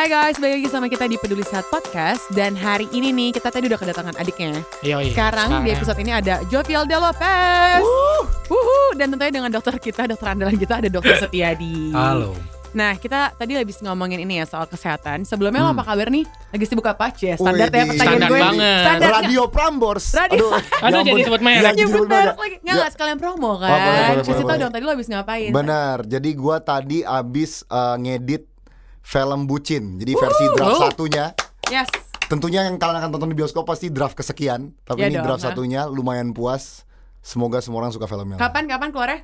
Hai guys, balik lagi sama kita di Peduli Sehat Podcast Dan hari ini nih, kita tadi udah kedatangan adiknya Yoi, Sekarang di episode ini ada Jovial De Lopez Wuhu. Dan tentunya dengan dokter kita, dokter andalan kita ada dokter Setiadi Halo. Nah, kita tadi habis ngomongin ini ya soal kesehatan Sebelumnya lo apa kabar nih? Lagi sibuk apa? Cie, standar ya pertanyaan Standar gue banget. Standar Radio Prambors. Radio. Aduh, Aduh, ya jadi ampun. sebut merek. Iya, Ya jadi sebut bener merek. lagi Nggak, Ya, sekalian promo kan boleh, boleh, Kasih tau dong, tadi lo habis ngapain? Benar. Jadi gua tadi abis uh, ngedit film Bucin. Jadi versi draft Oh. satunya. Yes Tentunya yang kalian akan tonton di bioskop pasti draft kesekian. Tapi Ya ini dong, draft ha? satunya lumayan puas. Semoga semua orang suka filmnya. Kapan, kapan keluarnya?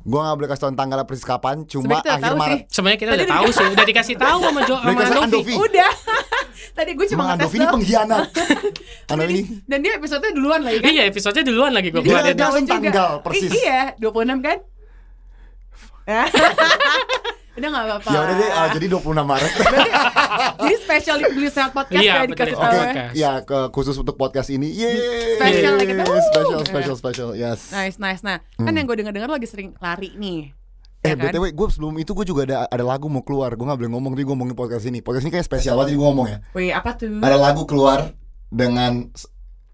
Gua nggak boleh kasih tau tanggalnya persis kapan. Cuma akhir tahu Maret. Sebenarnya kita Tadi udah tahu sih, udah dikasih tahu sama Jo Udah sama dikasih Andovi. Andovi. Udah Tadi gue cuma ngetes Andovi ini pengkhianat. Andovi ini. Dan dia episode duluan lagi kan? Iya, episodenya duluan lagi gue Dia langsung tanggal, persis. I- iya, 26 kan? Udah gak apa-apa. Ya udah deh, uh, jadi 26 Maret. Jadi spesial di Beli Sehat Podcast Iya, ya dikasih tahu Oke, ya. Podcast. ya ke khusus untuk podcast ini. Yeay. Special like itu. Special, Wuh. special, special. Yes. Nice, nice. Nah, kan yang gue denger-denger lo lagi sering lari nih. Hmm. Eh Ya kan? btw gue sebelum itu gue juga ada ada lagu mau keluar gue nggak boleh ngomong tapi gue ngomongin podcast ini podcast ini kayak spesial banget jadi gue ngomong ya Wih, apa tuh? ada lagu keluar dengan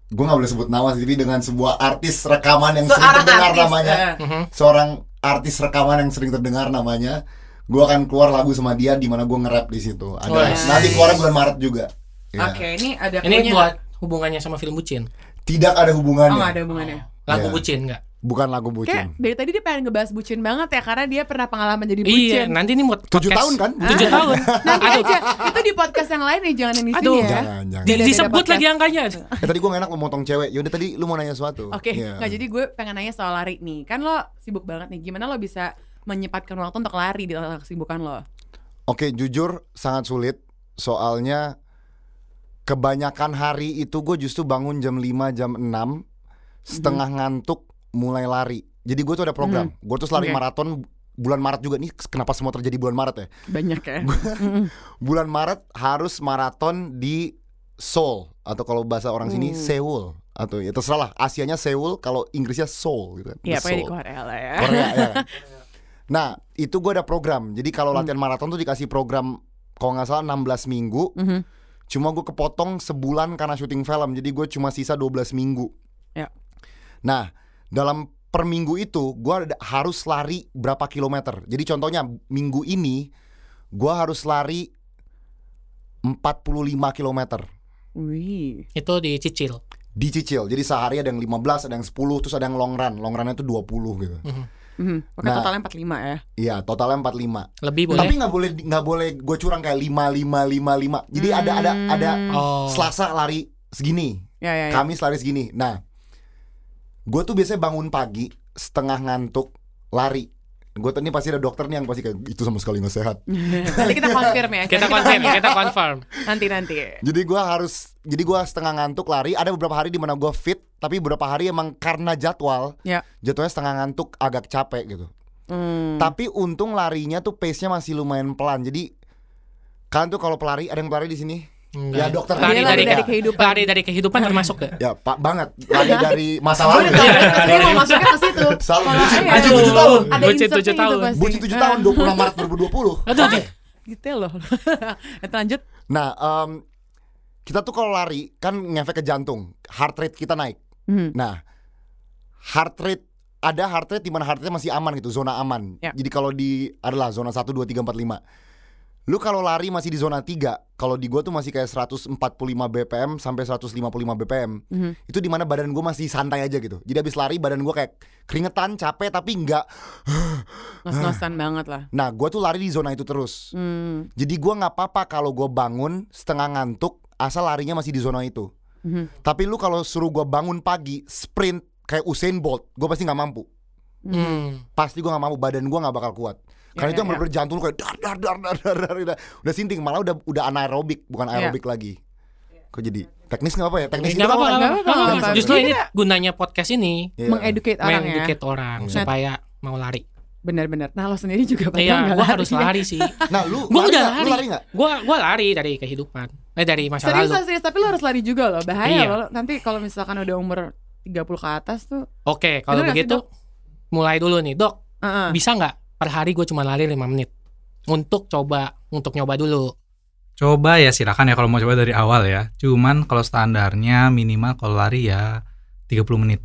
gue nggak boleh sebut nama sih tapi dengan sebuah artis rekaman yang sering Seorang terdengar artis. namanya. Mhm. seorang artis rekaman yang sering terdengar namanya gue akan keluar lagu sama dia di mana gue nge-rap di situ ada Wah. nanti keluar bulan Maret juga Ya. Oke, ini ada Ini cluenya buat hubungannya sama film Bucin. tidak ada? Oh, hubungannya gak ada hubungannya. Lagu Iya. Bucin enggak? bukan lagu Kayak bucin dari tadi dia pengen ngebahas bucin banget ya karena dia pernah pengalaman jadi Iya, bucin. nanti ini mau Tujuh tahun kan? Tujuh tahun. Nanti Aduh, aja. Itu di podcast yang lain nih, jangan yang di sini Aduh. ya. jangan jangan di- Beda-beda disebut lagi angkanya. Eh, tadi gue gak enak mau motong cewek yaudah tadi lu mau nanya sesuatu Oke, Iya. nah jadi gue pengen nanya soal lari nih. Kan lo sibuk banget nih. Gimana lo bisa menyempatkan waktu untuk lari di tengah kesibukan lo? Oke, jujur sangat sulit. Soalnya kebanyakan hari itu gue justru bangun jam 5, jam 6 Setengah ngantuk mulai lari Jadi gue tuh ada program Gue tuh lari Oke. maraton bulan Maret juga Nih kenapa semua terjadi bulan Maret ya Banyak ya. Bulan Maret harus maraton di Seoul Atau kalau bahasa orang sini Hmm. Seoul Atau ya terserah lah Asianya Seoul Kalau Inggrisnya Seoul gitu kan Iya, di. Korea lah ya. Korea ya? Nah itu gue ada program Jadi kalau Hmm. latihan maraton tuh dikasih program Kalau nggak salah 16 minggu Mhm. Cuma gue kepotong sebulan karena syuting film Jadi gue cuma sisa 12 minggu Ya. Nah dalam per minggu itu Gue harus lari berapa kilometer Jadi contohnya minggu ini Gue harus lari 45 kilometer Wih. Itu dicicil. Dicicil Jadi sehari ada yang 15 Ada yang 10 Terus ada yang long run Long runnya tuh 20 gitu Mhm. Pakai Nah. totalnya 45 ya. Iya totalnya 45 Lebih boleh. Tapi nggak boleh nggak boleh gue curang kayak 5 5 5 5 Jadi ada ada ada oh. Selasa lari segini Ya ya ya. Kamis lari segini. Nah, gue tuh biasanya bangun pagi setengah ngantuk lari. Gue ini pasti ada dokter nih yang pasti kayak itu sama sekali nggak sehat. Nanti kita confirm ya. Kita confirm, kita confirm. Nanti nanti. Jadi gue harus, jadi gue setengah ngantuk lari. Ada beberapa hari di mana gue fit, tapi beberapa hari emang karena jadwal, Ya. jatuhnya setengah ngantuk agak capek gitu. Hmm. Tapi untung larinya tuh pace-nya masih lumayan pelan. Jadi kalian tuh kalau pelari, ada yang pelari di sini? Ya, dokter. Lari dari, dari kehidupan. Lari dari kehidupan termasuk gak? Ya pak banget, lari dari masa lalu. dia mau masuknya ke situ. Salah, Kalau bucin, iya, tujuh tahun. Ada Bucin tujuh tahun. Bucin 7 Ah, tahun, 26 Maret 2020. Aduh, Oke. Detail loh. Itu lanjut. Nah, em, kita tuh kalau lari kan ngefek ke jantung, heart rate kita naik. Mhm. Nah, heart rate ada heart rate di mana heart rate masih aman gitu, zona aman. Ya. Jadi kalau di adalah zona 1 2 3 4 5. Lu kalau lari masih di zona 3, kalau di gua tuh masih kayak 145 BPM sampai 155 BPM. Mhm. Itu di mana badan gua masih santai aja gitu. Jadi habis lari badan gua kayak keringetan, capek tapi nggak Ngos-ngosan banget lah. Nah, gua tuh lari di zona itu terus. Hmm. Jadi gua nggak apa-apa kalau gua bangun setengah ngantuk asal larinya masih di zona itu. Mhm. Tapi lu kalau suruh gua bangun pagi sprint kayak Usain Bolt, gua pasti nggak mampu. Hmm. Pasti gua nggak mampu, badan gua nggak bakal kuat. Karena Ya, itu yang ya, bener-bener jantung lu kayak dar dar dar dar dar, dar, udah, udah sinting malah udah udah anaerobik bukan Ya. aerobik lagi. Kok jadi teknis nggak apa ya? Teknis Nggak gitu apa-apa, kan? apa-apa. Justru ini kita- gunanya podcast ini Iya. Mengeducate orang ya. mengeducate orang Nah. supaya mau lari. Benar-benar. Nah lo sendiri juga padahal Iya, nggak gua harus ya. lari sih. Nah, lu Gua lari udah nggak? Lu lari. lari? Gua gua lari dari kehidupan. Eh dari masa Serius lalu. serius. Tapi lo harus lari juga loh. Bahaya Iya. loh. Nanti kalau misalkan udah umur 30 ke atas tuh. Oke, kalau begitu mulai dulu nih, Dok. Heeh. Bisa nggak per hari gue cuma lari 5 menit? Untuk coba untuk nyoba dulu. Coba ya silakan ya kalau mau coba dari awal ya. Cuman kalau standarnya minimal kalau lari ya 30 menit.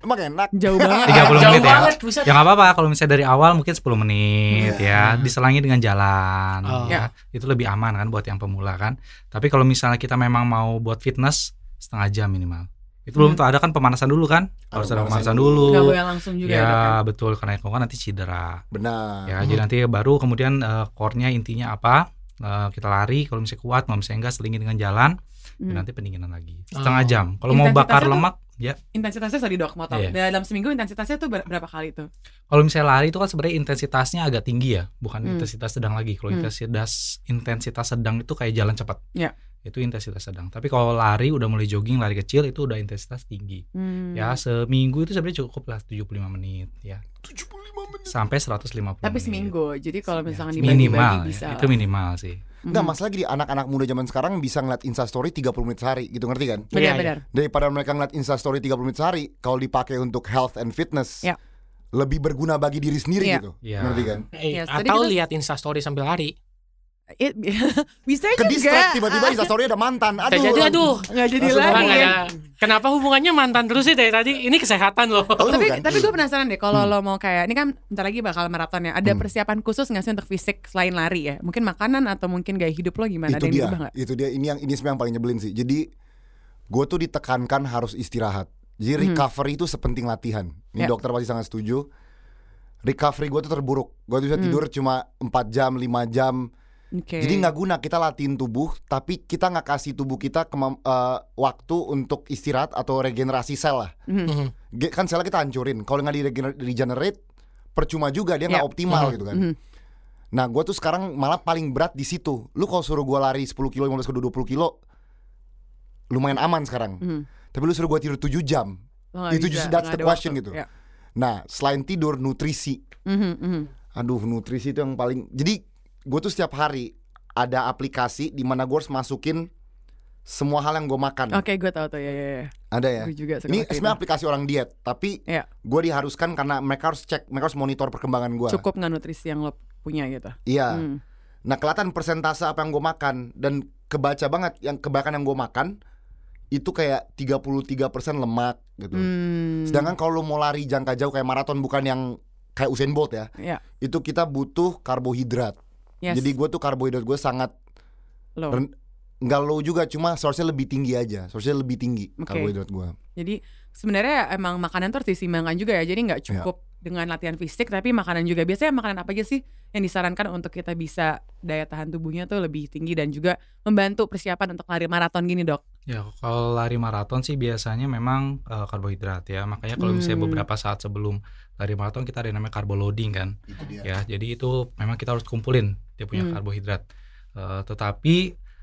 Emang enak. Jauh banget. 30 Jauh menit ya. banget, buset. Ya nggak apa-apa kalau misalnya dari awal mungkin 10 menit Iya. ya, diselangi dengan jalan Oh. ya. Itu lebih aman kan buat yang pemula kan. Tapi kalau misalnya kita memang mau buat fitness setengah jam minimal. Itu belum Hmm. tuh ada kan pemanasan dulu kan? Harus Harus ada pemanasan dulu. dulu. Gak boleh langsung juga ya, Ya kan? betul karena kalau nanti cedera. Benar. Ya jadi nanti baru kemudian eh, core-nya intinya apa? Eh, kita lari kalau misalnya kuat, kalau misalnya enggak selingi dengan jalan, Hmm. nanti pendinginan lagi. Setengah Oh. jam. Kalau mau bakar tuh- lemak, ya Intensitasnya sorry dok, mau tahu. Iya. Dalam seminggu intensitasnya tuh ber- berapa kali tuh? Kalau misalnya lari itu kan sebenarnya intensitasnya agak tinggi ya, bukan Hmm. intensitas sedang lagi. Kalau Hmm. intensitas intensitas sedang itu kayak jalan cepat. Ya. Itu intensitas sedang. Tapi kalau lari udah mulai jogging, lari kecil itu udah intensitas tinggi. Hmm. Ya, seminggu itu sebenarnya cukup lah 75 menit ya. 75 menit. Sampai 150 Tapi menit. seminggu. Jadi kalau Ya, misalkan minimal dibagi-bagi ya, bisa. itu lah. minimal sih. Nah, Mhm. masalah gini, anak-anak muda zaman sekarang bisa ngeliat Instastory 30 menit sehari, gitu ngerti kan? Iya, iya. Benar-benar. Daripada mereka ngeliat Instastory 30 menit sehari, kalau dipakai untuk health and fitness, Ya. lebih berguna bagi diri sendiri Iya. gitu. Iya. Ngerti kan? Eh, Yes, tadi atau kita- lihat instastory sambil lari. It- bisa Ke juga. tiba-tiba Instastory ada mantan. Aduh. Jadi aduh. Nggak jadi lagi ya. Kenapa hubungannya mantan terus sih dari tadi? Ini kesehatan loh. Tapi kan? tapi gue penasaran deh kalau Hmm. lo mau kayak ini kan bentar lagi bakal maraton ya ada Hmm. persiapan khusus nggak sih untuk fisik selain lari ya mungkin makanan atau mungkin gaya hidup lo gimana itu ada yang dia, nggak itu dia. Ini yang ini sebenarnya yang paling nyebelin sih. Jadi gue tuh ditekankan harus istirahat. Jadi Hmm. recovery itu sepenting latihan. Ini Ya. dokter pasti sangat setuju. Recovery gue tuh terburuk. Gue tuh bisa Hmm. tidur cuma 4 jam, 5 jam. Oke Jadi nggak guna kita latihin tubuh, tapi kita nggak kasih tubuh kita kemam- eh, waktu untuk istirahat atau regenerasi sel lah. Mhm. Mhm. Ge- Kan selnya kita hancurin. Kalau nggak di regenerate, percuma juga dia nggak Ya. optimal Mhm. gitu kan. Mhm. Nah, gue tuh sekarang malah paling berat di situ. Lu kalau suruh gue lari 10 kilo, 15 kilo, 20 kilo, lumayan aman sekarang. Mhm. Tapi lu suruh gue tidur 7 jam. Nggak Itu bisa, just- that's the question waktu. gitu. Ya. Nah, selain tidur, nutrisi. Mhm, mhm. Aduh, nutrisi itu yang paling. Jadi gue tuh setiap hari ada aplikasi di mana gue harus masukin semua hal yang gue makan. Oke gue tahu tuh ya ya, ya. Ada ya. gue juga Ini sebenarnya aplikasi orang diet, tapi Iya. gue diharuskan karena mereka harus cek, mereka harus monitor perkembangan gue. cukup nggak nutrisi yang lo punya gitu Iya. Hmm. Nah kelihatan persentase apa yang gue makan dan kebaca banget yang kebanyakan yang gue makan itu kayak 33% lemak gitu. Hmm. Sedangkan kalau lu mau lari jangka jauh kayak maraton bukan yang kayak Usain Bolt ya, ya itu kita butuh karbohidrat. Yes. Jadi gue tuh karbohidrat gue sangat lo ren- nggak low juga, cuma seharusnya lebih tinggi aja, seharusnya lebih tinggi Oke. karbohidrat gue. Jadi sebenarnya emang makanan tuh harus diseimbangkan juga ya. Jadi nggak Iya. cukup dengan latihan fisik, tapi makanan juga. Biasanya makanan apa aja sih yang disarankan untuk kita bisa daya tahan tubuhnya tuh lebih tinggi dan juga membantu persiapan untuk lari maraton gini dok. Ya, kalau lari maraton sih biasanya memang eh, karbohidrat ya. Makanya kalau misalnya Hmm. beberapa saat sebelum lari maraton kita ada yang namanya carbo loading kan. Ya, jadi itu memang kita harus kumpulin dia punya Hmm. karbohidrat. Eh, tetapi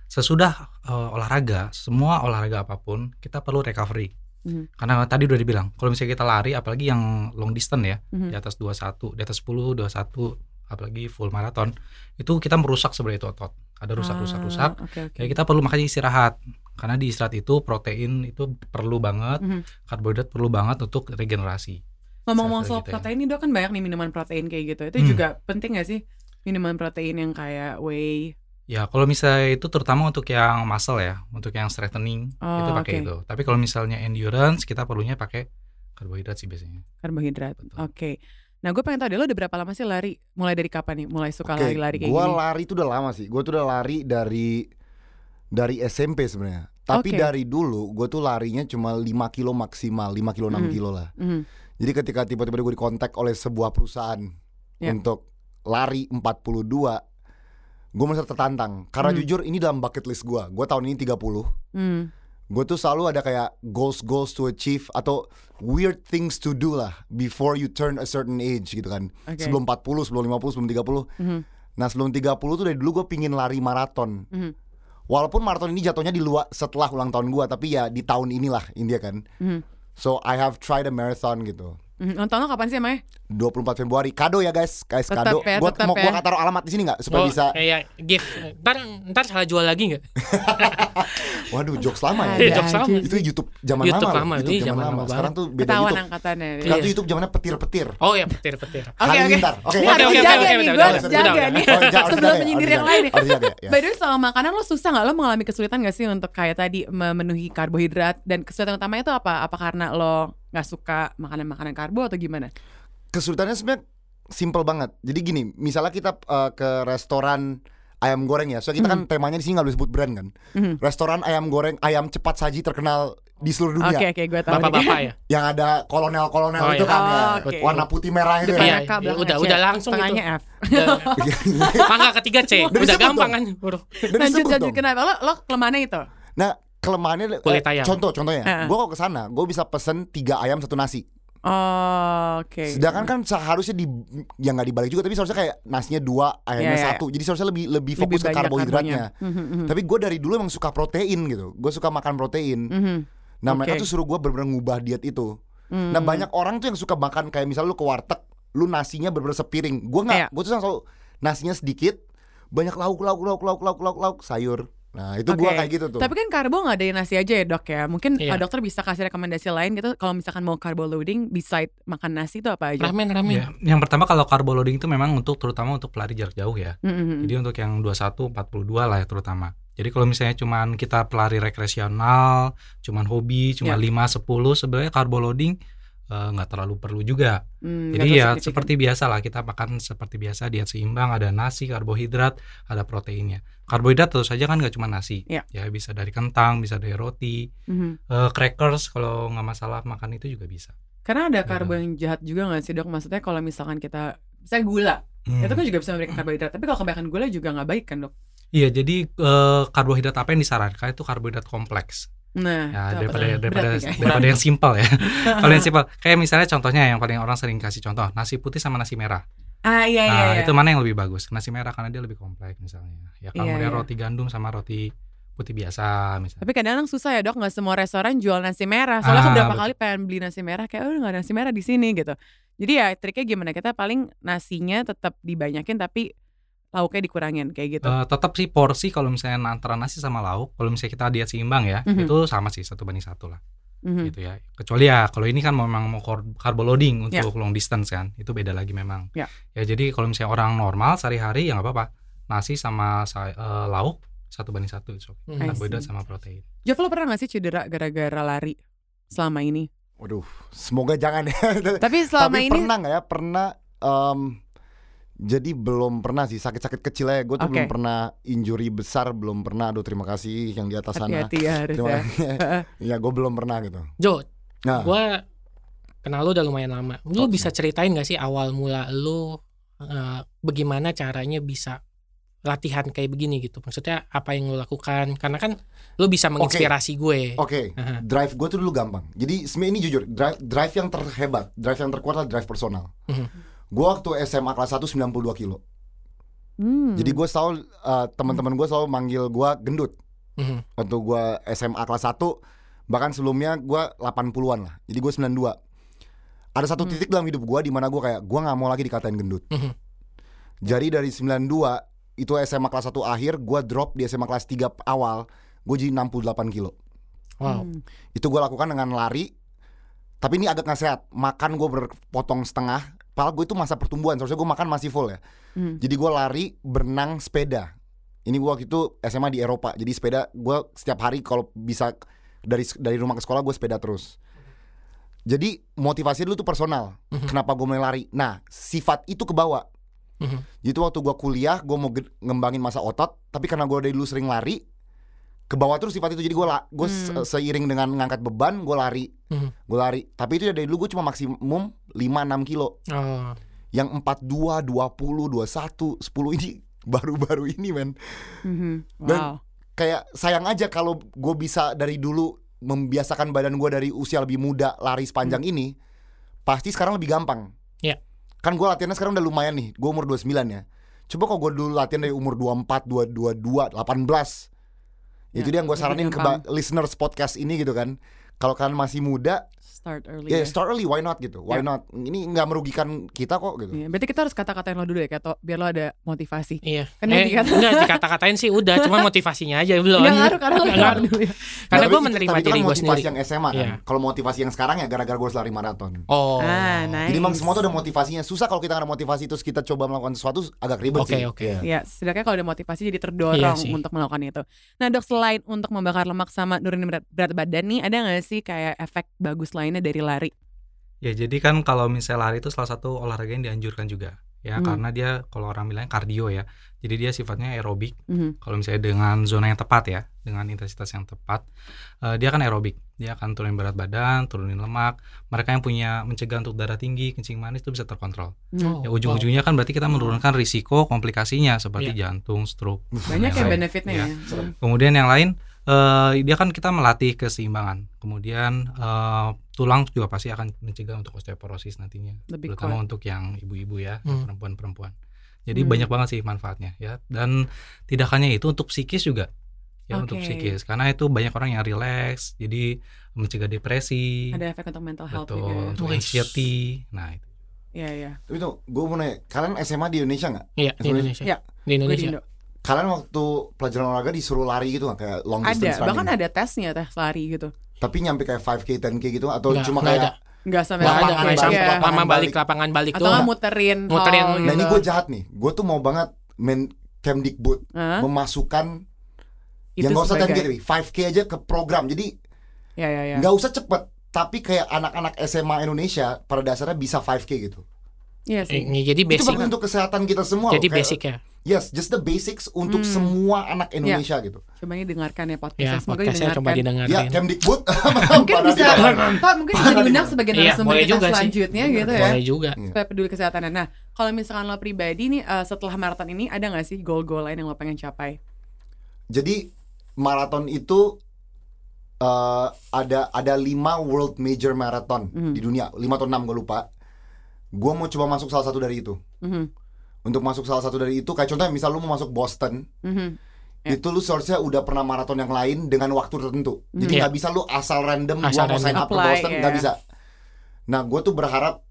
sesudah eh, olahraga, semua olahraga apa pun kita perlu recovery. Hmm. Karena tadi udah dibilang, kalau misalnya kita lari apalagi yang long distance ya, Mhm. di atas 21, di atas 10, 21, apalagi full maraton, itu kita merusak sebenarnya itu otot. Ada rusak-rusak-rusak. Ah, Oke oke. Ya kita perlu makanya istirahat. Karena di istirahat itu protein itu perlu banget, Mhm. karbohidrat perlu banget untuk regenerasi. Ngomong-ngomong soal gitu ya. protein nih dok kan banyak nih minuman protein kayak gitu. Itu Hmm. juga penting gak sih minuman protein yang kayak whey? Ya kalau misalnya itu terutama untuk yang muscle ya, untuk yang strengthening Oh, itu pakai oke. itu. Tapi kalau misalnya endurance kita perlunya pakai karbohidrat sih biasanya. Karbohidrat. Oke. Nah gue pengen tahu deh lo udah berapa lama sih lari? Mulai dari kapan nih? Mulai suka lari-lari kayak gua gini? lari itu udah lama sih. Gue tuh udah lari dari dari SMP sebenarnya. Tapi Oke. dari dulu gue tuh larinya cuma 5 kilo maksimal, 5 kilo 6 Hmm. kilo lah. Mhm. Jadi ketika tiba-tiba gue dikontak oleh sebuah perusahaan Ya. untuk lari 42, gue merasa tertantang. Karena Hmm. jujur ini dalam bucket list gue. Gue tahun ini 30. Hmm. Gue tuh selalu ada kayak goals goals to achieve atau weird things to do lah before you turn a certain age gitu kan. Oke. Sebelum 40, sebelum 50, sebelum 30. Mhm. Nah sebelum 30 tuh dari dulu gue pingin lari maraton. Mhm. Walaupun maraton ini jatuhnya di luar setelah ulang tahun gue, tapi ya di tahun inilah India kan. Mhm. So I have tried a marathon gitu. Mhm. Ulang tahun lo kapan sih emangnya? 24 Februari. Kado ya guys, guys Tetap kado. ya, Gua tetap mau ya. gua taruh alamat di sini nggak supaya Oh, bisa. Kayak gift. Ntar ntar salah jual lagi nggak? Waduh, jokes lama ya. Iya, jokes lama. Itu YouTube zaman YouTube lama. lama. YouTube ini zaman zaman lama. lama Sekarang tuh beda Ketahuan YouTube. angkatannya. Sekarang Iya. tuh YouTube zamannya petir-petir. Oh ya petir petir. Oke oke. Oke. Oke, harus oke, oke, nih, oke, harus jaga nih. Oh, harus Sebelum jaga ya, menyindir yang jaga. lain. Jaga ya. By the way soal makanan lo susah nggak lo mengalami kesulitan gak sih untuk kayak tadi memenuhi karbohidrat dan kesulitan utamanya itu apa? Apa karena lo nggak suka makanan-makanan karbo atau gimana? Kesulitannya sebenarnya simple banget. Jadi gini, misalnya kita uh, ke restoran ayam goreng ya. So kita kan temanya di sini nggak boleh sebut brand kan. Mhm. Restoran ayam goreng, ayam cepat saji terkenal di seluruh Oke dunia. oke gue tahu. Bapak-bapak ya. Yang ada kolonel-kolonel Oh, itu iya. kan ya. Oh, oke. Warna putih merah itu Depannya K, iya, belakangnya udah- C. udah langsung Tengahnya F. Udah- Mangga ketiga C. Udah Udah gampang dong. kan huruf. Dan Lanjut lanjut dong. kenapa lo lo kelemahannya itu? Nah, kelemahannya eh, Kulit ayam. contoh contohnya, Heeh. gue kalau ke sana, gue bisa pesen tiga ayam satu nasi. Oh, oke. Sedangkan kan seharusnya di yang nggak dibalik juga, tapi seharusnya kayak nasinya dua, ayamnya Iya, iya. satu. Jadi seharusnya lebih lebih Lebih fokus ke banyak karbohidratnya. karbonya. Mhm, mhm. Tapi gue dari dulu emang suka protein gitu. Gue suka makan protein. Mhm. Nah mereka Oke. tuh suruh gue bener-bener ngubah diet itu. Hmm. Nah banyak orang tuh yang suka makan kayak misalnya lu ke warteg, lu nasinya bener-bener sepiring. Gue nggak, gue tuh selalu nasinya sedikit, banyak lauk lauk lauk lauk lauk lauk lauk sayur. Nah itu gue Oke. kayak gitu tuh. Tapi kan karbo nggak ada nasi aja ya dok ya. Mungkin Iya. uh, dokter bisa kasih rekomendasi lain gitu. Kalau misalkan mau carbo loading, beside makan nasi itu apa aja? Ramen ramen. Ya, yang pertama kalau carbo loading itu memang untuk terutama untuk pelari jarak jauh ya. Mhm, mhm. Jadi untuk yang 21 42 lah ya terutama. Jadi kalau misalnya cuman kita pelari rekreasional, cuman hobi, cuma Ya. 5 10 sebenarnya carbo loading eh, nggak terlalu perlu juga. Hmm, Jadi ya seperti biasa lah kita makan seperti biasa diet seimbang, ada nasi, karbohidrat, ada proteinnya. Karbohidrat tentu saja kan nggak cuma nasi. Ya. bisa dari kentang, bisa dari roti, Mhm. eh, crackers kalau nggak masalah makan itu juga bisa. Karena ada karbo yang jahat juga nggak sih dok? Maksudnya kalau misalkan kita, misalnya gula, Hmm. itu kan juga bisa memberikan karbohidrat. Tapi kalau kebanyakan gula juga nggak baik kan dok? Iya, jadi eh, karbohidrat apa yang disarankan itu karbohidrat kompleks. Nah, Ya, daripada daripada Berat guys. daripada yang simpel ya. Kalau yang simpel, kayak misalnya contohnya yang paling orang sering kasih contoh, nasi putih sama nasi merah. Ah iya iya. Nah, iya. itu mana yang lebih bagus? Nasi merah karena dia lebih kompleks misalnya. Ya Iya, kemudian iya. roti gandum sama roti putih biasa misalnya. Tapi kadang-kadang susah ya dok, nggak semua restoran jual nasi merah. Soalnya Ah, aku beberapa betul. kali pengen beli nasi merah, kayak oh nggak ada nasi merah di sini gitu. Jadi ya triknya gimana? Kita paling nasinya tetap dibanyakin tapi lauknya dikurangin kayak gitu. Eh, tetap sih porsi kalau misalnya antara nasi sama lauk, kalau misalnya kita diet seimbang ya, Mhm. itu sama sih satu banding satu lah, Mhm. gitu ya. Kecuali ya kalau ini kan memang mau carbo loading Ya. untuk long distance kan, itu beda lagi memang. Ya. Ya jadi kalau misalnya orang normal sehari-hari ya nggak apa-apa, nasi sama sa- eh, lauk satu banding satu, it's okay. Hmm. I karbohidrat see. sama protein. Jov lo pernah gak sih cedera gara-gara lari selama ini? Waduh, semoga jangan ya. Tapi selama Tapi ini pernah nggak ya? Pernah. em, jadi belum pernah sih sakit-sakit kecil ya. Gue tuh Oke. belum pernah injury besar, belum pernah. Aduh terima kasih yang di atas sana. hati-hati ya harus Terima ya. ya gue belum pernah gitu. Jo, Nah, gua kenal lu udah lumayan lama. Lu Oke. bisa ceritain gak sih awal mula lu eh, bagaimana caranya bisa latihan kayak begini gitu? Maksudnya apa yang lu lakukan? Karena kan lu bisa menginspirasi gue. Oke, Aha. drive gue tuh dulu gampang. Jadi sebenarnya ini jujur, drive, drive yang terhebat, drive yang terkuat adalah drive personal. Mhm. Gue waktu SMA kelas 1 92 kilo. Hmm. Jadi gue selalu uh, teman-teman gue selalu manggil gue gendut. Mhm. Waktu gue SMA kelas 1 bahkan sebelumnya gue 80-an lah. Jadi gue 92. Ada satu Hmm. titik dalam hidup gue di mana gue kayak gue nggak mau lagi dikatain gendut. Mhm. Jadi dari 92 itu SMA kelas 1 akhir gue drop di SMA kelas 3 awal gue jadi 68 kilo. Wow. Hmm. itu gue lakukan dengan lari tapi ini agak nggak sehat makan gue berpotong setengah padahal gue itu masa pertumbuhan seharusnya gue makan masih full ya Hmm. jadi gue lari berenang sepeda ini gue waktu itu SMA di Eropa jadi sepeda gue setiap hari kalau bisa dari dari rumah ke sekolah gue sepeda terus jadi motivasi dulu tuh personal Mhm. kenapa gue mulai lari nah sifat itu kebawa Mhm. jadi waktu gue kuliah gue mau ge- ngembangin masa otot tapi karena gue dari dulu sering lari ke bawah terus sifat itu jadi gue gue Hmm. seiring dengan ngangkat beban gue lari Mhm. gue lari tapi itu dari dulu gue cuma maksimum 5-6 kilo Oh. yang 42 20 21 10 ini baru-baru ini men Mhm. Dan- Wow. kayak sayang aja kalau gue bisa dari dulu membiasakan badan gue dari usia lebih muda lari sepanjang ini pasti sekarang lebih gampang Iya. kan gue latihannya sekarang udah lumayan nih gue umur 29 ya coba kalau gue dulu latihan dari umur 24 22 18 itu Ya, dia yang gue saranin ke listeners podcast ini gitu kan kalau kalian masih muda, Start early. ya ya. start early, why not gitu? Why Ya. not? Ini nggak merugikan kita kok gitu. Iya, berarti kita harus kata-katain lo dulu ya, kayak to- biar lo ada motivasi. Iya. Kan eh, dikata- enggak dikata-katain sih udah, cuma motivasinya aja belum. Nggak ngaruh karena lo Nggak ngaruh. dulu ya. Karena gue menerima tapi diri kan gue motivasi sendiri. yang SMA kan. Iya. Kalau motivasi yang sekarang ya gara-gara gue lari maraton. Oh. Ah, nice. Jadi emang semua tuh ada motivasinya. Susah kalau kita nggak ada motivasi terus kita coba melakukan sesuatu agak ribet Oke, sih. oke. Iya. Ya, setidaknya kalau ada motivasi jadi terdorong sih. untuk melakukan itu. Nah dok, selain untuk membakar lemak sama nurunin berat, berat badan nih, ada nggak sih kayak efek bagus lainnya dari lari? Ya jadi kan kalau misalnya lari itu salah satu olahraga yang dianjurkan juga ya Hmm. karena dia kalau orang bilang kardio ya. Jadi dia sifatnya aerobik. Mhm. Kalau misalnya dengan zona yang tepat ya, dengan intensitas yang tepat, eh, dia kan aerobik. Dia akan turunin berat badan, turunin lemak. Mereka yang punya mencegah untuk darah tinggi, kencing manis itu bisa terkontrol. Hmm. Ya ujung-ujungnya kan berarti kita menurunkan risiko komplikasinya seperti jantung, stroke. Banyak ya Iya. benefitnya ya. Hmm. Kemudian yang lain eh dia kan kita melatih keseimbangan. Kemudian eh, tulang juga pasti akan mencegah untuk osteoporosis nantinya. Lebih terutama kuat. untuk yang ibu-ibu ya, Hmm. perempuan-perempuan. Jadi Hmm. banyak banget sih manfaatnya ya. Dan tidak hanya itu untuk psikis juga. Ya untuk Oke. psikis. Karena itu banyak orang yang relax, jadi mencegah depresi. Ada efek untuk mental health betul, juga. ya. untuk anxiety. Nah, itu. Iya iya. Tapi tuh gue mau nanya, kalian SMA di Indonesia nggak? Iya, di Indonesia. Iya. Di Indonesia. Indo. Kalian waktu pelajaran olahraga disuruh lari gitu nggak kayak long Ada, distance bahkan running? ada tesnya tes lari gitu. Tapi nyampe kayak 5k, 10k gitu atau Nggak, cuma nggak kayak ada. Enggak sampai Nggak ada, Lapangan kayak balik, sama Iya. lapangan lapangan balik, lapangan balik Atau nggak doang. muterin, Muterin. hall Nah gitu. ini gue jahat nih, gue tuh mau banget men Kemdikbud Hah? memasukkan Itu yang nggak usah sebagai- 10k, 5k aja ke program. Jadi Ya ya ya. nggak usah cepet, tapi kayak anak-anak SMA Indonesia pada dasarnya bisa 5k gitu. Iya Eh, sih. jadi Itu basic. bagus untuk kesehatan kita semua. Jadi loh. Kayak- basic ya. Yes, just the basics untuk Hmm. semua anak Indonesia gitu. Coba ini dengarkan ya Ya, podcastnya. Semoga podcastnya didengarkan. coba didengarkan. Ya, Kemdikbud. Mungkin bisa. Pak, mungkin bisa diundang sebagai Iya, narasumber boleh kita juga sih. selanjutnya gitu ya. Boleh juga. Supaya peduli kesehatannya. Nah, kalau misalkan lo pribadi nih eh, setelah maraton ini ada nggak sih goal-goal lain yang lo pengen capai? Jadi maraton itu eh, ada ada lima world major marathon Mhm. di dunia, lima atau enam gue lupa. Gue mau coba masuk salah satu dari itu. Mhm, Untuk masuk salah satu dari itu, kayak contohnya misal lu mau masuk Boston, mhm. Ya. itu lu seharusnya udah pernah maraton yang lain dengan waktu tertentu. Jadi Mhm. nggak bisa lu asal random Asal gua mau sign up ke Boston nggak bisa. Nah, gue tuh berharap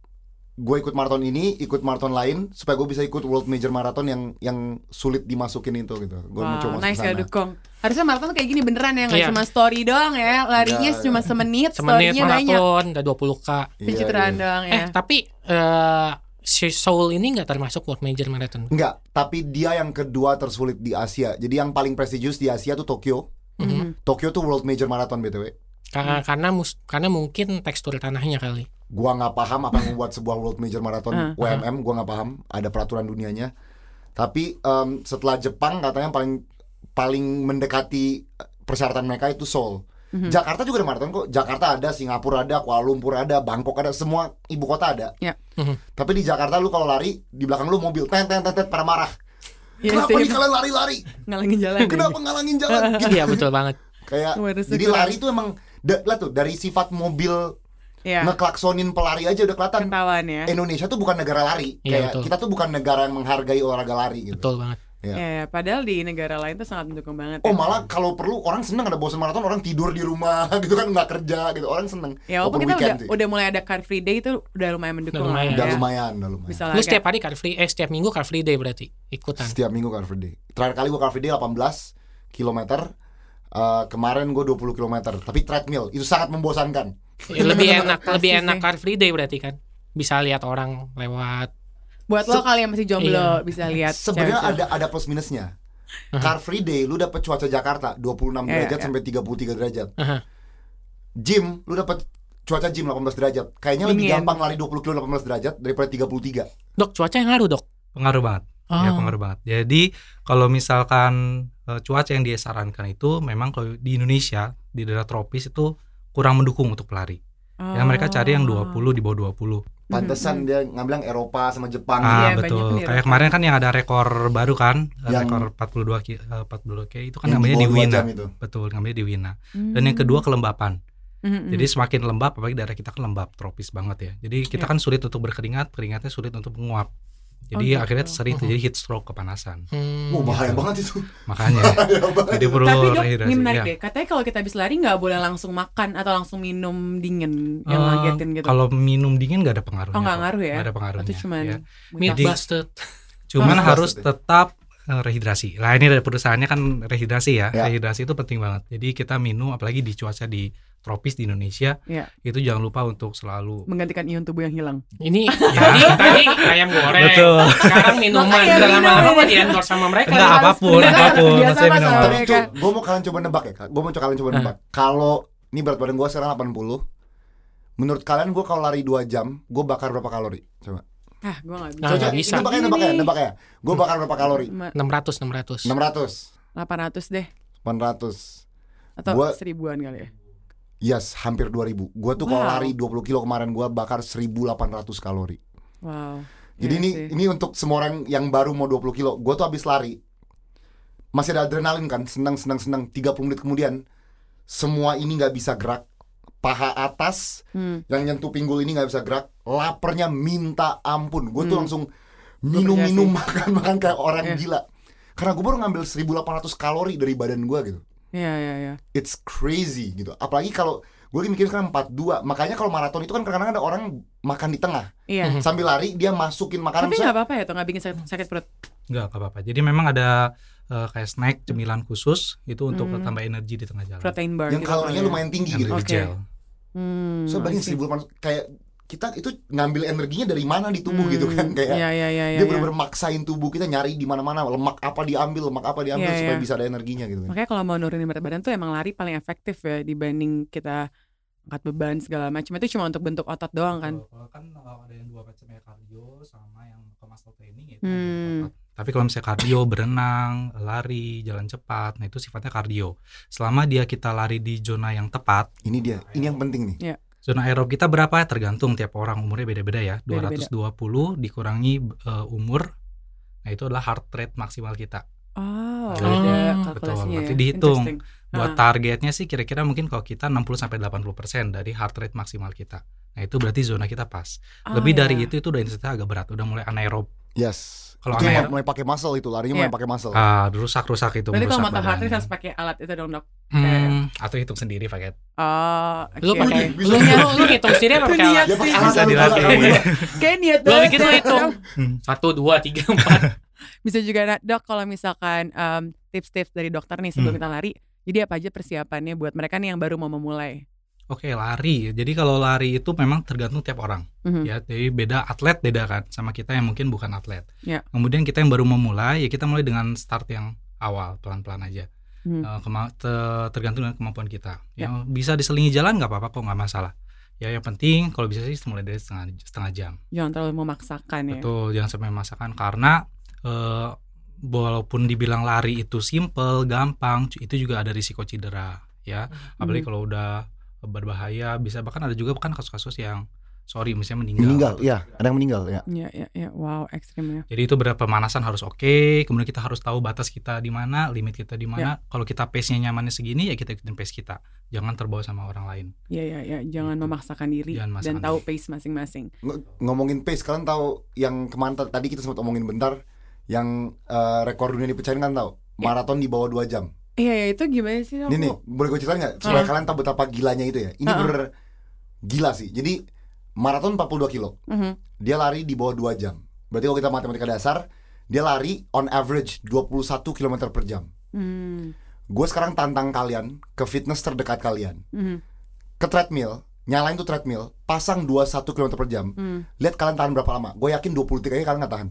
gue ikut maraton ini, ikut maraton lain supaya gue bisa ikut world major marathon yang yang sulit dimasukin itu gitu. Gue mau Wah, coba masuk nice ya dukung. Harusnya maraton kayak gini beneran ya, nggak Iya. cuma story doang ya. Larinya Nggak, cuma ya. semenit, Semenit storynya banyak. maraton udah 20k. Iya, Pencitraan iya. doang ya. Eh, tapi eh si Seoul ini nggak termasuk World Major Marathon. Enggak, tapi dia yang kedua tersulit di Asia. Jadi yang paling prestigious di Asia tuh Tokyo. Mhm. Tokyo tuh world major marathon BTW. Karena karena mus- karena mungkin tekstur tanahnya kali. Gua nggak paham apa yang membuat sebuah world major marathon. WMM, gua nggak paham. Ada peraturan dunianya. Tapi em, setelah Jepang katanya paling paling mendekati eh, persyaratan mereka itu Seoul. Mhm. Jakarta juga ada maraton kok. Jakarta ada, Singapura ada, Kuala Lumpur ada, Bangkok ada, semua ibu kota ada. Ya. Mhm. Tapi di Jakarta lu kalau lari di belakang lu mobil tet tet tet tet, pada marah. Iya Kenapa sih, nih kalian lari-lari? ngalangin jalan. Kenapa ngalangin jalan? Gitu. Iya betul banget. Kayak jadi lari tuh emang da- lah tuh dari sifat mobil Iya. ngeklaksonin pelari aja udah kelihatan. Ketahuan ya. Indonesia tuh bukan negara lari. Iya, Kayak betul. kita tuh bukan negara yang menghargai olahraga lari gitu. Betul banget. Iya. Ya, ya, padahal di negara lain tuh sangat mendukung banget. Oh ya. malah kalau perlu orang seneng ada bosan maraton orang tidur di rumah gitu kan nggak kerja gitu orang seneng. Ya walaupun Walaupun kita udah, sih. udah mulai ada car free day itu udah lumayan mendukung Udah lumayan. Udah ya. lumayan, udah lumayan. Bisa lah. Lu setiap hari car free eh setiap minggu car free day berarti ikutan. Setiap minggu car free day. Terakhir kali gua car free day 18 km. Eh, kemarin gue 20 km tapi treadmill itu sangat membosankan. Ya, lebih enak, lebih enak car free day berarti kan. Bisa lihat orang lewat. Buat lo kali yang masih jomblo Iya. bisa lihat. Sebenarnya ada ada plus minusnya. Car free day lu dapat cuaca Jakarta 26 Iya, derajat iya. sampai 33 derajat. Aha. Gym lu dapat cuaca gym 18 derajat. Kayaknya lebih Dingin. gampang lari 20 kilo 18 derajat daripada 33. Dok, cuaca yang ngaruh, Dok. Pengaruh banget. Ya Oh. pengaruh banget. Jadi kalau misalkan eh, cuaca yang disarankan itu memang kalau di Indonesia di daerah tropis itu kurang mendukung untuk pelari. Ya mereka cari yang Oh. 20 di bawah 20. Pantesan dia ngambil yang Eropa sama Jepang. Ah banyak betul. Kayak kemarin kan yang ada rekor baru kan, Yang- rekor 42 ki, eh, 42 k itu kan Yang namanya di Wina. Betul, namanya di Wina. Hmm. Dan yang kedua kelembapan. Mhm, Jadi mhm. semakin lembab apalagi daerah kita kan lembab tropis banget ya. Jadi kita Iya. kan sulit untuk berkeringat, keringatnya sulit untuk menguap. Jadi gitu. akhirnya sering terjadi heat stroke kepanasan. Hmm, Wah bahaya gitu. banget itu. Makanya Bahaya jadi perlu Tapi dok, rehidrasi. ini menarik Ya. deh. Katanya kalau kita habis lari nggak boleh langsung makan atau langsung minum dingin yang Eh, ngagetin gitu. Kalau minum dingin nggak ada pengaruhnya. oh nggak ngaruh ya? Nggak ada pengaruhnya. Itu cuman ya. Meat Jadi- busted. Cuman Oh, harus tetap eh, rehidrasi. Lah ini dari perusahaannya kan rehidrasi ya. Ya. Rehidrasi itu penting banget. Jadi kita minum apalagi di cuaca di tropis di Indonesia, Ya. itu jangan lupa untuk selalu menggantikan ion tubuh yang hilang. Ini tadi tadi ayam goreng. Betul. Sekarang minuman. Udah lama-lama di endorse sama mereka. Enggak apa pun, apa pun. sama minum. Tapi mereka. itu gue mau kalian coba nebak ya. Gue mau kalian coba nebak. Kalau ini berat badan gue sekarang 80. Menurut kalian gue kalau lari 2 jam, gue bakar berapa kalori? Coba. Ah, gue nggak bisa. Nah, Coba nggak bisa. nebak ya, nebak ya, nebak ya. Gue bakar berapa kalori? 600 600. 600, 800 deh 800. atau Gua- seribuan kali ya. Yes, hampir 2000. Gue tuh kalau Wow. lari 20 kilo kemarin gue bakar 1800 kalori. Wow. Jadi Iya ini sih. ini untuk semua orang yang baru mau 20 kilo. Gue tuh habis lari masih ada adrenalin kan, senang senang senang. 30 menit kemudian semua ini nggak bisa gerak. Paha atas Hmm. yang nyentuh pinggul ini nggak bisa gerak. Lapernya minta ampun. Gue tuh Hmm. langsung minum-minum makan-makan kayak orang Iya. gila. Karena gue baru ngambil 1800 kalori dari badan gue gitu. Iya, iya, iya. It's crazy gitu. Apalagi kalau gue lagi mikir sekarang 42. Makanya kalau maraton itu kan kadang-kadang ada orang makan di tengah. Iya. Mhm. Sambil lari dia masukin makanan. Tapi nggak apa-apa ya tuh nggak bikin sakit, sakit perut. Enggak apa-apa. Jadi memang ada eh, kayak snack cemilan khusus itu untuk Hmm. tambah energi di tengah jalan. Protein bar. yang gitu kalorinya ya. lumayan tinggi gitu. Oke. gel. Hmm. So bayangin see. 1800 kayak kita itu ngambil energinya dari mana di tubuh Hmm, gitu kan kayak Iya, iya, iya, dia iya. benar-benar maksain tubuh kita nyari di mana-mana lemak apa diambil lemak apa diambil Iya, supaya bisa ada energinya gitu kan. Makanya kalau mau nurunin berat badan tuh emang lari paling efektif ya dibanding kita angkat beban segala macam itu cuma untuk bentuk otot doang kan. Kalau kan eh, ada yang dua macam ya cardio sama yang ke muscle training itu. Hmm. Tapi kalau misalnya cardio, berenang, lari, jalan cepat, nah itu sifatnya cardio. Selama dia kita lari di zona yang tepat, Ini dia, ini yang penting nih. Zona aerob kita berapa? Tergantung tiap orang umurnya beda-beda ya. Beda-beda. 220 dikurangi eh, umur, nah itu adalah heart rate maksimal kita. Oh, Betul. ada Betul, kalkulasinya nanti ya. dihitung. Buat Ah. targetnya sih kira-kira mungkin kalau kita 60 sampai 80% dari heart rate maksimal kita. Nah, itu berarti zona kita pas. Oh, Lebih ya. dari itu itu udah intensitas agak berat, udah mulai anaerob. Yes. Kalau itu anaerob- mulai, mulai pakai muscle itu larinya Iya. mulai pakai muscle. Ah, rusak-rusak itu Berarti kalau rate badannya. harus pakai alat itu dong dok. Hmm, atau hitung sendiri pakai. Oh, Lu oke. pakai lu lu, lu hitung sendiri apa Itu pakai alat? Dia pakai alat Bisa dilatih. Kayak niat Lu bikin lu ya. hitung. Satu, dua, tiga, empat. Bisa juga dok kalau misalkan tips-tips dari dokter nih sebelum Hmm. kita lari. Jadi apa aja persiapannya buat mereka nih yang baru mau memulai? Oke, lari. Jadi kalau lari itu memang tergantung tiap orang. Mhm. Ya, jadi beda atlet beda kan sama kita yang mungkin bukan atlet. Ya. Kemudian kita yang baru memulai, ya kita mulai dengan start yang awal, pelan-pelan aja. Hmm. Eh, kema- te- tergantung dengan kemampuan kita. Ya. Yang bisa diselingi jalan nggak apa-apa kok nggak masalah. Ya yang penting kalau bisa sih mulai dari setengah setengah jam. Jangan terlalu memaksakan ya. Betul, jangan sampai memaksakan karena eh, walaupun dibilang lari itu simple, gampang, itu juga ada risiko cedera ya. Apalagi Mhm. kalau udah berbahaya bisa bahkan ada juga kan kasus-kasus yang sorry misalnya meninggal. Meninggal, iya, ada yang meninggal ya. Iya, iya, iya. Wow, ekstrim ya. Jadi itu berapa pemanasan harus oke, kemudian kita harus tahu batas kita di mana, limit kita di Ya. mana. Kalau kita pace-nya nyamannya segini ya kita ikutin pace kita. Jangan terbawa sama orang lain. Iya, iya, iya. Jangan Gitu. memaksakan diri Jangan dan tahu diri. pace masing-masing. Ng- ngomongin pace, kalian tahu yang kemarin t- tadi kita sempat omongin bentar yang eh, rekor dunia dipecahin kan tahu? Ya. Maraton di bawah 2 jam. Iya, iya itu gimana sih? Ini nih, Aku? boleh gue ceritain nggak? Supaya Ah. kalian tahu betapa gilanya itu ya. Ini ah. bener gila sih. Jadi maraton 42 kilo. Mhm. Dia lari di bawah 2 jam. Berarti kalau kita matematika dasar, dia lari on average 21 km per jam. Hmm. Gue sekarang tantang kalian ke fitness terdekat kalian. Mhm. Ke treadmill, nyalain tuh treadmill, pasang 21 km per jam. Hmm. Lihat kalian tahan berapa lama. Gue yakin 20 detik aja kalian nggak tahan.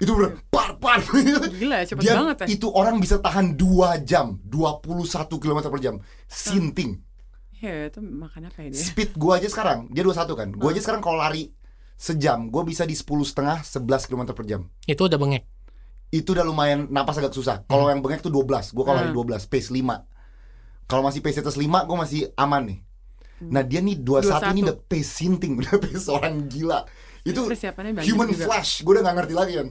Itu bener, par, par. Gila, cepet Dia, banget ya. itu orang bisa tahan 2 jam, 21 km per jam. Sinting. Iya, itu makan apa ya dia? Speed gue aja sekarang, dia 21 kan. Gue aja sekarang kalau lari sejam, gue bisa di 10 setengah, 11 km per jam. Itu udah bengek. Itu udah lumayan napas agak susah. Kalau yang bengek tuh 12, gue kalau lari Hmm. 12, pace 5. Kalau masih pace atas 5, gue masih aman nih. Nah dia nih 21, ini 21. udah pace sinting, udah pace orang gila. Itu human juga. flash, gue udah gak ngerti lagi kan.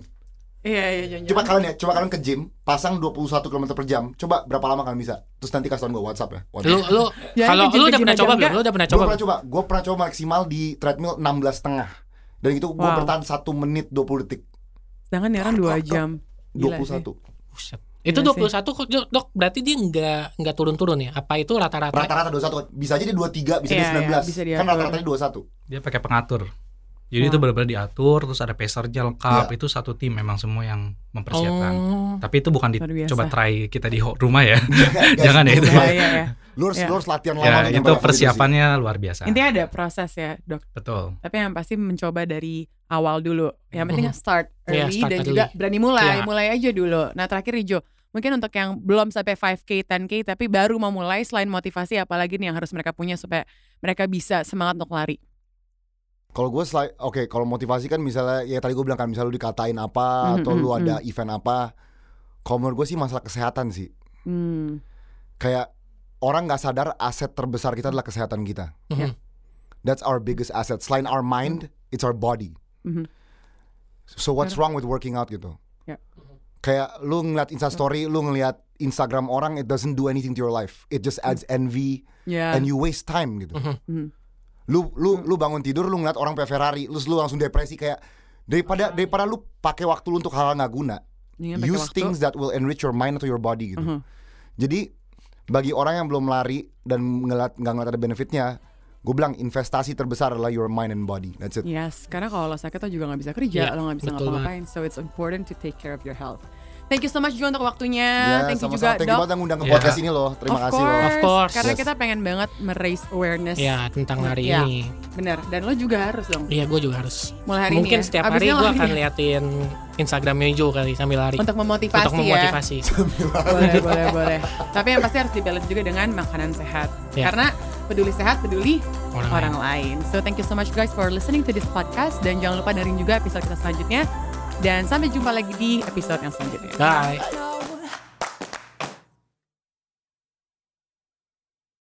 Iya, iya, jangan. Coba kalian ya, coba kalian ke gym, pasang 21 km per jam. Coba berapa lama kalian bisa? Terus nanti kasih tau gue WhatsApp ya. Lu lu Ya, kalau lu udah pernah coba belum? Lu udah pernah Gue coba? pernah belum? coba, gue pernah coba maksimal di treadmill 16 setengah. Dan itu gue Wow. bertahan 1 menit 20 detik. Sedangkan dia kan dua Kakak. jam. Gila sih. 21. Buset. Itu Gila sih. 21 kok dok, berarti dia nggak nggak turun-turun ya? Apa itu rata-rata? Rata-rata 21. Bisa aja dia 23, bisa Iya, dia 19. iya, bisa kan diatur. rata-rata dia 21. Dia pakai pengatur. Jadi Oh. itu benar-benar diatur, terus ada pacernya lengkap. Iya. Itu satu tim memang semua yang mempersiapkan. Oh. Tapi itu bukan dicoba try kita di rumah ya. Jangan ya, itu. Iya, iya, iya. Lu harus, Iya. lu harus latihan lama ya, itu level sih. persiapannya luar biasa. Intinya ada proses ya, Dok. Betul. Tapi yang pasti mencoba dari awal dulu. Yang penting Mhm. start Iya, early start dan early. juga berani mulai, Iya. mulai aja dulu. Nah, terakhir Rijo, mungkin untuk yang belum sampai 5K, 10K tapi baru mau mulai selain motivasi apalagi nih yang harus mereka punya supaya mereka bisa semangat untuk lari. Kalau gue selain oke kalau motivasi kan misalnya ya tadi gue bilang kan misalnya lu dikatain apa Mhm, atau lu mhm, ada event apa. Kalau menurut gue sih masalah kesehatan sih. Hmm. Kayak orang nggak sadar aset terbesar kita adalah kesehatan kita. Mhm. That's our biggest asset. Selain our mind, it's our body. Mhm. So what's wrong with working out gitu? Ya. Kayak lu ngeliat Insta story, lu ngeliat Instagram orang, it doesn't do anything to your life. It just adds envy Ya. and you waste time gitu. Mhm. Lu lu lu bangun tidur lu ngeliat orang pakai Ferrari, lu lu langsung depresi kayak daripada daripada lu pakai waktu lu untuk hal nggak guna. Pakai Use waktu. things that will enrich your mind atau your body gitu. Mhm. Jadi bagi orang yang belum lari dan ngeliat nggak ngeliat ada benefitnya, gue bilang investasi terbesar adalah your mind and body. That's it. Yes, karena kalau lo sakit lo juga nggak bisa kerja, Iya, lo nggak bisa ngapa-ngapain. So it's important to take care of your health. Thank you so much juga untuk waktunya. Ya, Thank you sama-sama. juga Thank you banget ngundang ke Ya. podcast ini loh. Terima of kasih course, loh. Of course. Karena Yes. kita pengen banget meraise awareness. Ya tentang hari Iya. ini. Bener. Dan lo juga harus dong. Iya, gue juga harus. Mulai hari Mungkin ini ya. setiap Abis hari gue akan ya. liatin Instagramnya Jo kali sambil lari. Untuk memotivasi, Untuk memotivasi. ya. boleh, boleh, boleh. Tapi yang pasti harus dibalance juga dengan makanan sehat. Ya. Karena peduli sehat, peduli Orang, orang lain. So thank you so much guys for listening to this podcast. Dan jangan lupa dengerin juga episode kita selanjutnya. Dan sampai jumpa lagi di episode yang selanjutnya. Bye.